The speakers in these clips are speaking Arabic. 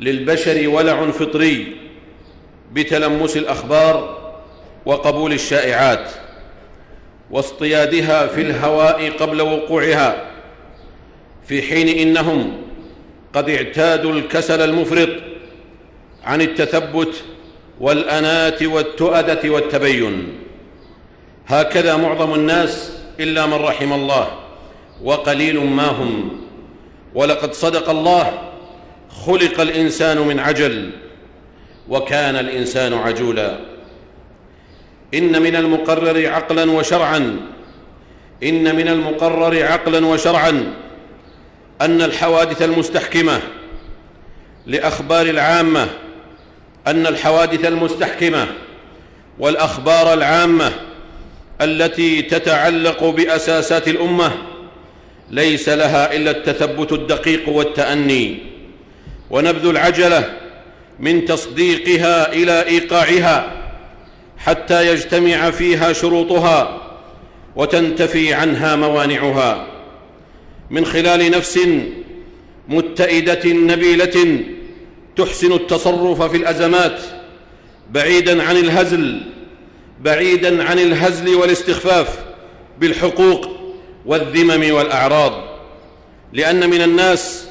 للبشر ولع فطري بتلمس الأخبار وقبول الشائعات واصطيادها في الهواء قبل وقوعها في حين إنهم قد اعتادوا الكسل المفرط عن التثبت والاناه والتؤدة والتبين. هكذا معظم الناس إلا من رحم الله وقليل ما هم. ولقد صدق الله خلق الإنسان من عجل وكان الإنسان عجولا. إن من المقرر عقلا وشرعا إن من المقرر عقلا وشرعا أن الحوادث المستحكمة لأخبار العامة أن الحوادث المستحكمة والأخبار العامة التي تتعلق بأساسات الأمة ليس لها إلا التثبت الدقيق والتأني. ونبذ العجلة من تصديقها إلى إيقاعها حتى يجتمع فيها شروطها وتنتفي عنها موانعها. من خلال نفس متئدة نبيلة تحسن التصرف في الأزمات بعيدا عن الهزل بعيدا عن الهزل والاستخفاف بالحقوق والذمم والأعراض. لأن من الناس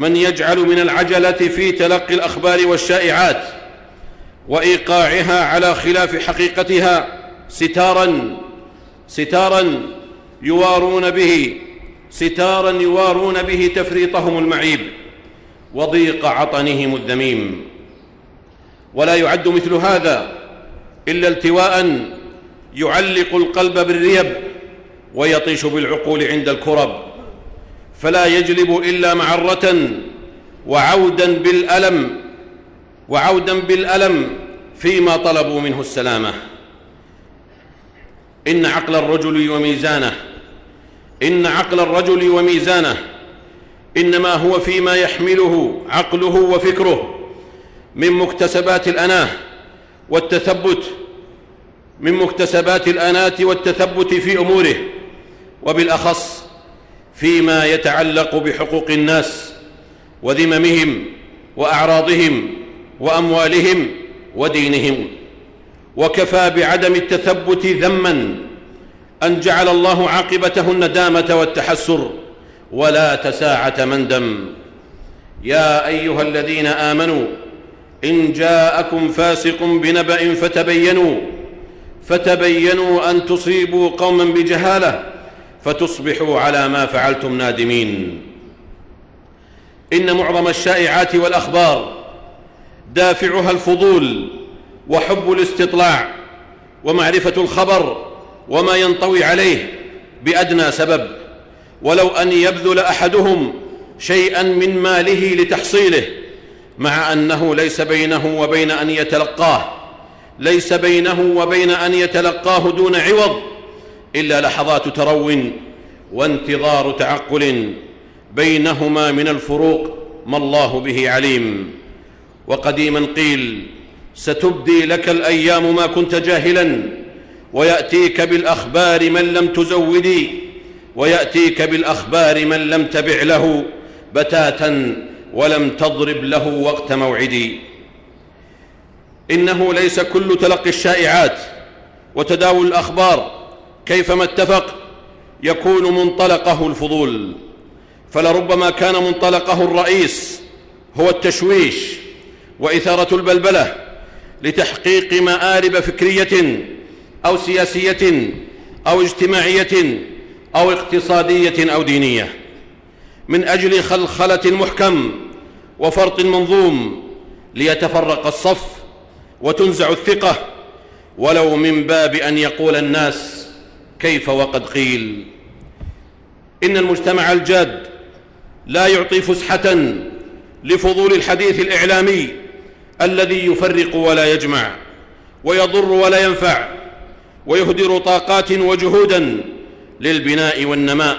من يجعل من العجلة في تلقي الأخبار والشائعات وإيقاعها على خلاف حقيقتها ستارا ستارا يوارون به ستارا يوارون به تفريطهم المعيب وضيق عطنهم الذميم. ولا يعد مثل هذا إلا التواء يعلق القلب بالريب ويطيش بالعقول عند الكرب. فلا يجلب إلا معرة وعودا بالألم وعودا بالألم فيما طلبوا منه السلامة. إن عقل الرجل وميزانه إن عقل الرجل وميزانه إنما هو فيما يحمله عقله وفكره من مكتسبات الأناة والتثبت من مكتسبات الأناة والتثبت في أموره وبالأخص فيما يتعلق بحقوق الناس وذممهم وأعراضهم وأموالهم ودينهم. وكفى بعدم التثبت ذما أن جعل الله عاقبته الندامه والتحسر ولا تساعة مندم يا أيها الذين آمنوا إن جاءكم فاسق بنبأ فتبينوا فتبينوا أن تصيبوا قوما بجهالة فتصبحوا على ما فعلتم نادمين. إن معظم الشائعات والأخبار دافعها الفضول وحب الاستطلاع ومعرفة الخبر وما ينطوي عليه بأدنى سبب. ولو أن يبذل أحدهم شيئا من ماله لتحصيله مع أنه ليس بينه وبين أن يتلقاه ليس بينه وبين أن يتلقاه دون عوض إلا لحظات ترو وانتظار تعقل بينهما من الفروق ما الله به عليم. وقديما قيل ستبدي لك الأيام ما كنت جاهلا ويأتيك بالأخبار من لم تزودي ويأتيك بالأخبار من لم تبع له بتاتا ولم تضرب له وقت موعدي. إنه ليس كل تلقي الشائعات وتداول الأخبار كيفما اتفق يكون منطلقه الفضول فلربما كان منطلقه الرئيس هو التشويش وإثارة البلبلة لتحقيق مآرب فكرية أو سياسية أو اجتماعية أو اقتصادية أو دينية. من أجل خلخلة المحكم وفرط منظوم ليتفرق الصف وتنزع الثقة ولو من باب أن يقول الناس كيف وقد قيل؟ إن المجتمع الجاد لا يعطي فسحة لفضول الحديث الإعلامي الذي يفرق ولا يجمع ويضر ولا ينفع ويهدر طاقات وجهودا للبناء والنماء.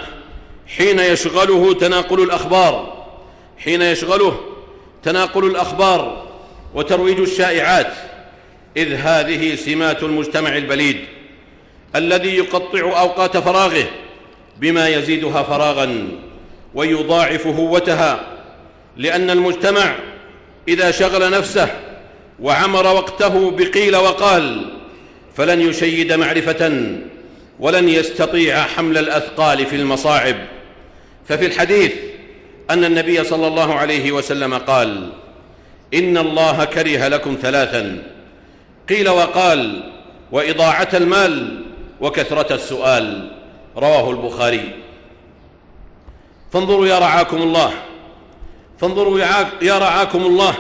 حين يشغله تناقل الأخبار حين يشغله تناقل الأخبار وترويج الشائعات إذ هذه سمات المجتمع البليد. الذي يقطع أوقات فراغه بما يزيدها فراغا ويضاعف هوتها لأن المجتمع إذا شغل نفسه وعمر وقته بقيل وقال فلن يشيد معرفة ولن يستطيع حمل الأثقال في المصاعب. ففي الحديث أن النبي صلى الله عليه وسلم قال إن الله كره لكم ثلاثا. قيل وقال وإضاعة المال وكثرة السؤال. رواه البخاري. فانظروا يا رعاكم الله. فانظروا يا رعاكم الله.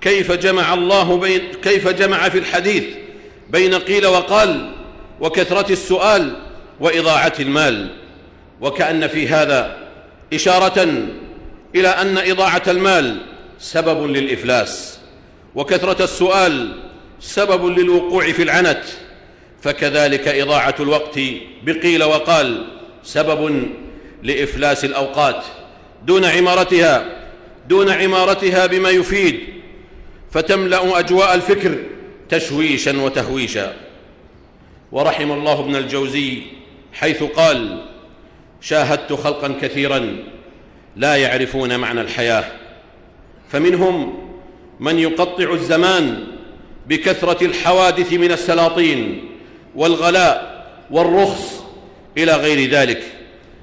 كيف جمع الله بين كيف جمع في الحديث بين قيل وقال وكثرة السؤال وإضاعة المال. وكأن في هذا إشارة إلى أن إضاعة المال سبب للإفلاس. وكثرة السؤال سبب للوقوع في العنت. فكذلك إضاعة الوقت. بقيل وقال سبب لإفلاس الأوقات. دون عمارتها دون عمارتها بما يفيد. فتملأ أجواء الفكر تشويشا وتهويشا. ورحم الله ابن الجوزي حيث قال شاهدت خلقا كثيرا لا يعرفون معنى الحياة. فمنهم من يقطع الزمان بكثرة الحوادث من السلاطين. والغلاء والرخص إلى غير ذلك.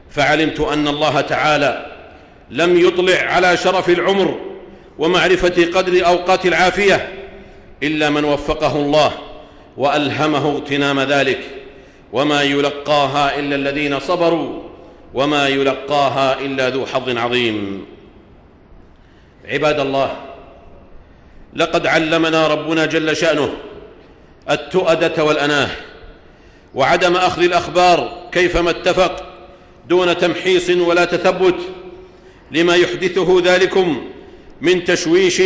فعلمت أن الله تعالى لم يطلع على شرف العمر ومعرفة قدر أوقات العافية إلا من وفقه الله وألهمه اغتنام ذلك. وما يلقاها إلا الذين صبروا وما يلقاها إلا ذو حظ عظيم. عباد الله لقد علمنا ربنا جل شأنه التؤدة والأناه. وعدم أخذ الأخبار كيفما اتفق دون تمحيص ولا تثبت لما يحدثه ذلكم من تشويش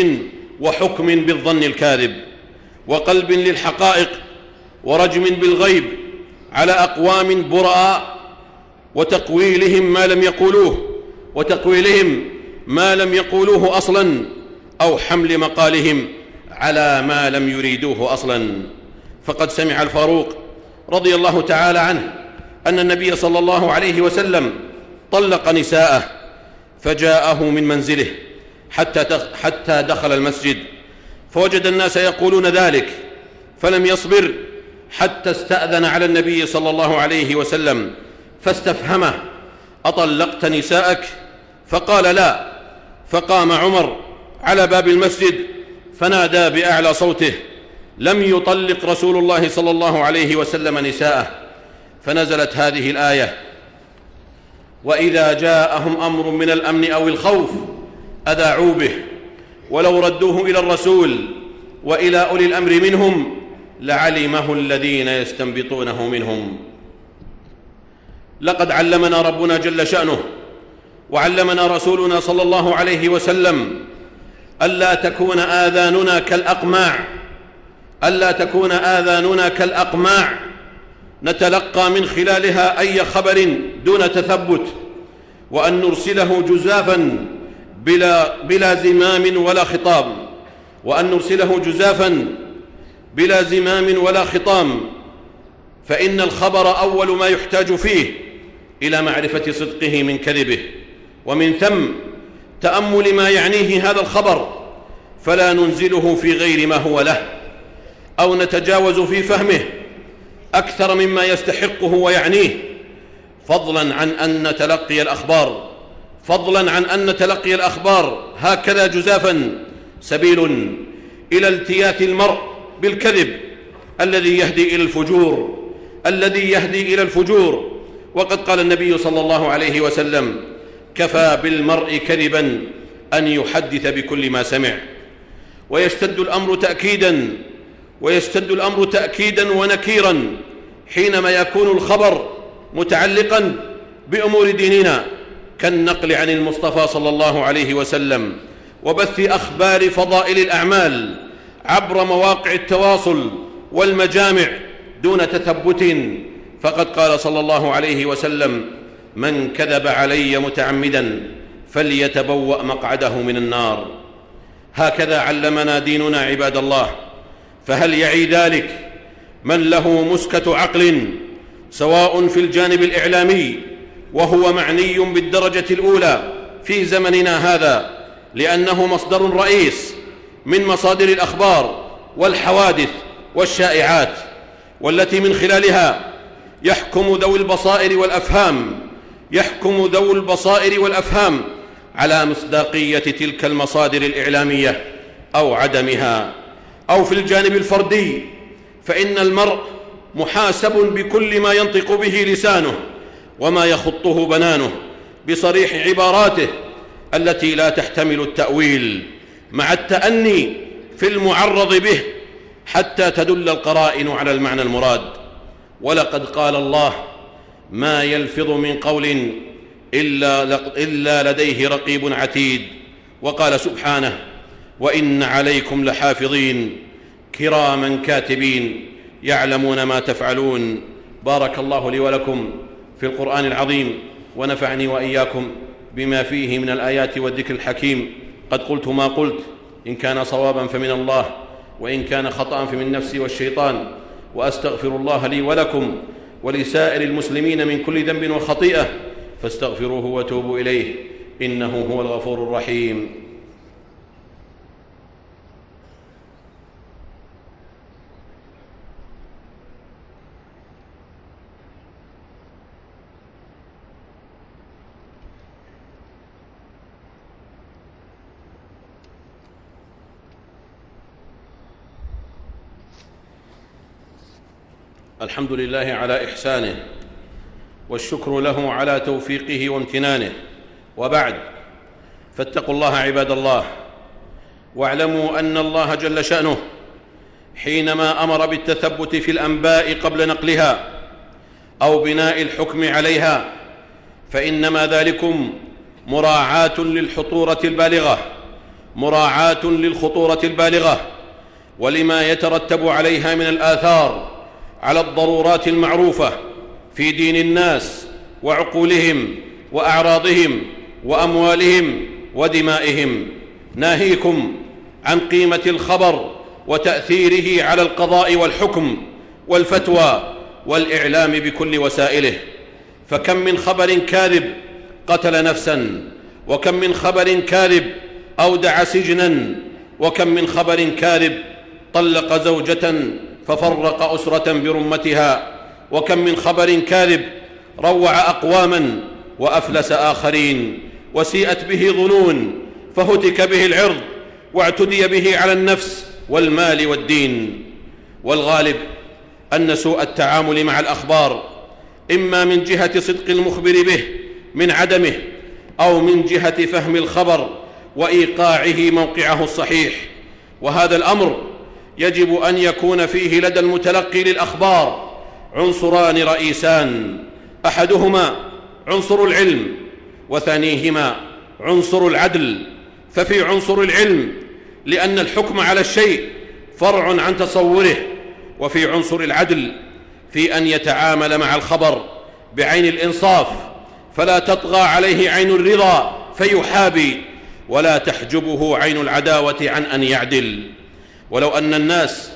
وحكم بالظن الكاذب وقلب للحقائق ورجم بالغيب على أقوام براء وتقويلهم ما لم يقولوه وتقويلهم ما لم يقولوه أصلا أو حمل مقالهم على ما لم يريدوه أصلا. فقد سمع الفاروق رضي الله تعالى عنه أن النبي صلى الله عليه وسلم طلق نساءه فجاءه من منزله حتى حتى دخل المسجد. فوجد الناس يقولون ذلك فلم يصبر حتى استأذن على النبي صلى الله عليه وسلم فاستفهمه أطلقت نساءك؟ فقال لا. فقام عمر على باب المسجد فنادى بأعلى صوته لم يطلق رسول الله صلى الله عليه وسلم نساءه فنزلت هذه الآية وإذا جاءهم أمر من الأمن أو الخوف أذاعوا به ولو ردوه إلى الرسول وإلى أولي الأمر منهم لعلمه الذين يستنبطونه منهم. لقد علمنا ربنا جل شأنه وعلمنا رسولنا صلى الله عليه وسلم الا تكون آذاننا كالأقماع ألا تكون آذاننا كالأقماع. نتلقى من خلالها أي خبر دون تثبت وأن نرسله جزافا بلا, بلا زمام ولا خطاب وأن نرسله جزافا بلا زمام ولا خطام. فإن الخبر أول ما يحتاج فيه إلى معرفة صدقه من كذبه. ومن ثم تأمل ما يعنيه هذا الخبر فلا ننزله في غير ما هو له. أو نتجاوز في فهمه أكثر مما يستحقه ويعنيه فضلا عن أن نتلقي الأخبار فضلا عن أن تلقي الأخبار. هكذا جزافا سبيل إلى التياث المرء بالكذب الذي يهدي إلى الفجور الذي يهدي إلى الفجور. وقد قال النبي صلى الله عليه وسلم كفى بالمرء كذبا أن يحدث بكل ما سمع. ويشتد الأمر تأكيدا ويشتد الأمر تأكيدا ونكيرا حينما يكون الخبر متعلقا بأمور ديننا كالنقل عن المصطفى صلى الله عليه وسلم وبث أخبار فضائل الأعمال عبر مواقع التواصل والمجامع دون تثبت. فقد قال صلى الله عليه وسلم من كذب علي متعمدا فليتبوأ مقعده من النار. هكذا علمنا ديننا عباد الله. فهل يعي ذلك؟ من له مسكة عقل سواء في الجانب الإعلامي وهو معني بالدرجة الأولى في زمننا هذا لأنه مصدر رئيس من مصادر الأخبار والحوادث والشائعات والتي من خلالها يحكم ذوي البصائر والأفهام يحكم ذوو البصائر والأفهام على مصداقية تلك المصادر الإعلامية أو عدمها. أو في الجانب الفردي فإن المرء محاسب بكل ما ينطق به لسانه وما يخطه بنانه بصريح عباراته التي لا تحتمل التأويل مع التأني في المعرض به حتى تدل القرائن على المعنى المراد. ولقد قال الله ما يلفظ من قول إلا, لديه رقيب عتيد وقال سبحانه وإن عليكم لحافظين كراما كاتبين يعلمون ما تفعلون. بارك الله لي ولكم في القرآن العظيم ونفعني وإياكم بما فيه من الآيات والذكر الحكيم. قد قلت ما قلت إن كان صوابا فمن الله وإن كان خطأ فمن نفسي والشيطان. وأستغفر الله لي ولكم ولسائر المسلمين من كل ذنب وخطيئة فاستغفروه وتوبوا إليه إنه هو الغفور الرحيم. الحمد لله على إحسانه والشكر له على توفيقه وامتنانه. وبعد فاتقوا الله عباد الله واعلموا أن الله جل شأنه حينما أمر بالتثبت في الأنباء قبل نقلها أو بناء الحكم عليها فإنما ذلكم مراعاة للحطورة البالغة مراعاة للخطورة البالغة ولما يترتب عليها من الآثار على الضرورات المعروفة في دين الناس وعقولهم وأعراضهم وأموالهم ودمائهم. ناهيكم عن قيمة الخبر وتأثيره على القضاء والحكم والفتوى والإعلام بكل وسائله. فكم من خبر كاذب قتل نفسا وكم من خبر كاذب أودع سجنا وكم من خبر كاذب طلق زوجة ففرق أسرة برمتها وكم من خبر كاذب روع أقواما وأفلس آخرين وسيئت به ظنون فهتك به العرض واعتدي به على النفس والمال والدين. والغالب أن سوء التعامل مع الأخبار إما من جهة صدق المخبر به من عدمه أو من جهة فهم الخبر وإيقاعه موقعه الصحيح. وهذا الأمر يجب أن يكون فيه لدى المتلقي للأخبار عنصران رئيسان أحدهما عنصر العلم وثانيهما عنصر العدل. ففي عنصر العلم لأن الحكم على الشيء فرع عن تصوره وفي عنصر العدل في أن يتعامل مع الخبر بعين الإنصاف. فلا تطغى عليه عين الرضا فيحابي ولا تحجبه عين العداوة عن أن يعدل. ولو أن الناس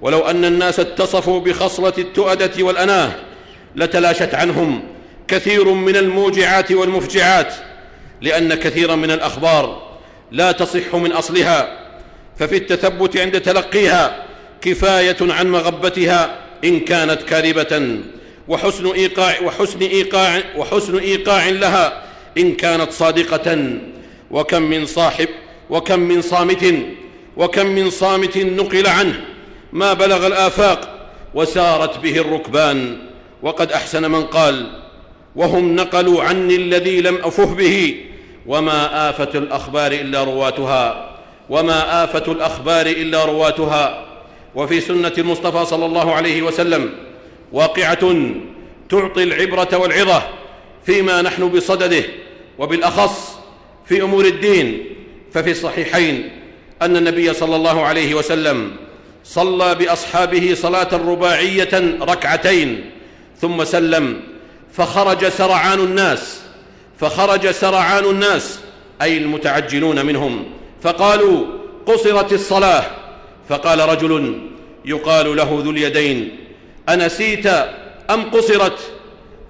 ولو أن الناس اتصفوا بخصلة التؤدة والأناة لتلاشت عنهم كثير من الموجعات والمفجعات لأن كثيرا من الأخبار لا تصح من أصلها ففي التثبت عند تلقيها كفاية عن مغبتها إن كانت كاذبة وحسن إيقاع وحسن إيقاع وحسن إيقاع لها إن كانت صادقة وكم من صاحب وكم من صامت وكم من صامت نقل عنه. ما بلغ الآفاق وسارت به الركبان. وقد أحسن من قال وهم نقلوا عني الذي لم أفه به. وما آفة الأخبار إلا رواتها. وما آفة الأخبار إلا رواتها. وفي سنة المصطفى صلى الله عليه وسلم واقعة تعطي العبرة والعظة فيما نحن بصدده. وبالأخص في أمور الدين ففي الصحيحين أن النبي صلى الله عليه وسلم صلى بأصحابه صلاة رباعية ركعتين ثم سلم فخرج سرعان الناس فخرج سرعان الناس أي المتعجلون منهم فقالوا قصرت الصلاة. فقال رجل يقال له ذو اليدين انسيت أم قصرت؟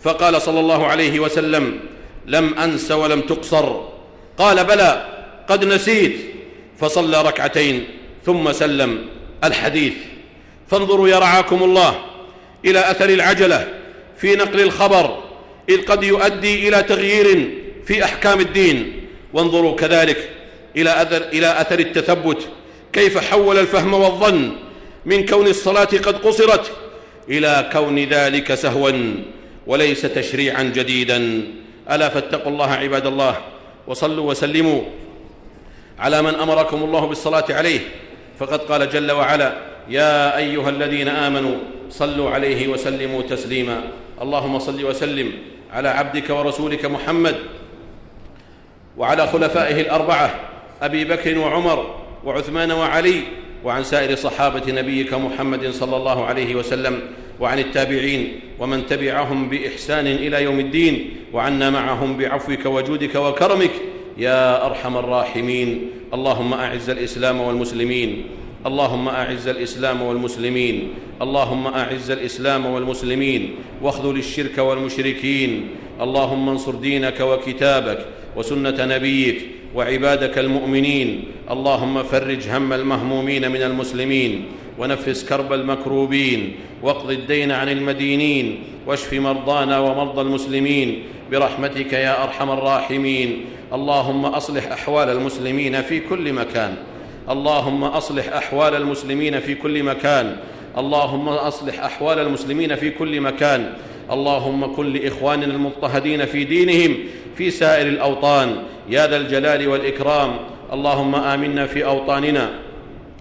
فقال صلى الله عليه وسلم لم أنس ولم تقصر. قال بلى قد نسيت. فصلى ركعتين ثم سلم الحديث. فانظروا يا رعاكم الله إلى أثر العجلة في نقل الخبر إذ قد يؤدي إلى تغيير في أحكام الدين. وانظروا كذلك إلى أثر, إلى أثر التثبت كيف حول الفهم والظن من كون الصلاة قد قصرت إلى كون ذلك سهوا وليس تشريعا جديدا. ألا فاتقوا الله عباد الله وصلوا وسلموا. على من أمركم الله بالصلاة عليه. فقد قال جل وعلا يا أيها الذين آمنوا صلوا عليه وسلموا تسليما. اللهم صل وسلم على عبدك ورسولك محمد وعلى خلفائه الأربعة أبي بكر وعمر وعثمان وعلي وعن سائر صحابة نبيك محمد صلى الله عليه وسلم وعن التابعين ومن تبعهم بإحسان إلى يوم الدين وعنا معهم بعفوك وجودك وكرمك يا أرحم الراحمين. اللهم أعز الإسلام والمسلمين. اللهم أعز الإسلام والمسلمين. اللهم أعز الإسلام والمسلمين. واخذل الشرك والمشركين. اللهم انصر دينك وكتابك وسنة نبيك وعبادك المؤمنين. اللهم فرج هم المهمومين من المسلمين. ونفس كرب المكروبين. واقض الدين عن المدينين. واشف مرضانا ومرضى المسلمين. برحمتك يا أرحم الراحمين. اللهم أصلح أحوال المسلمين في كل مكان. اللهم أصلح أحوال المسلمين في كل مكان. اللهم أصلح أحوال المسلمين في كل مكان. اللهم كن لإخواننا المضطهدين في دينهم في سائر الأوطان. يا ذا الجلال والإكرام. اللهم آمنا في أوطاننا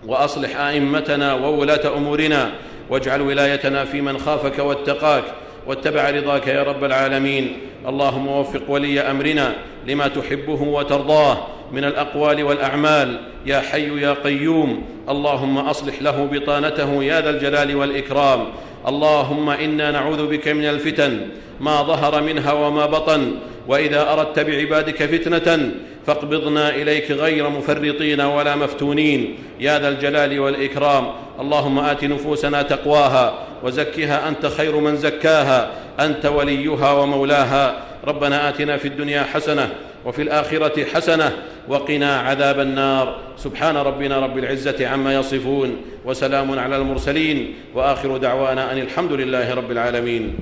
وأصلح أئمتنا وولاة أمورنا. واجعل ولايتنا في من خافك واتقاك. واتبع رضاك يا رب العالمين. اللهم وفق ولي أمرنا لما تحبه وترضاه من الأقوال والأعمال. يا حي يا قيوم اللهم أصلح له بطانته يا ذا الجلال والإكرام. اللهم إنا نعوذ بك من الفتن ما ظهر منها وما بطن. وإذا أردت بعبادك فتنة فاقبضنا إليك غير مفرطين ولا مفتونين يا ذا الجلال والإكرام. اللهم آت نفوسنا تقواها وزكها أنت خير من زكاها أنت وليها ومولاها. ربنا آتنا في الدنيا حسنة وفي الآخرة حسنة وقنا عذاب النار. سبحان ربنا رب العزة عما يصفون وسلام على المرسلين وآخر دعوانا أن الحمد لله رب العالمين.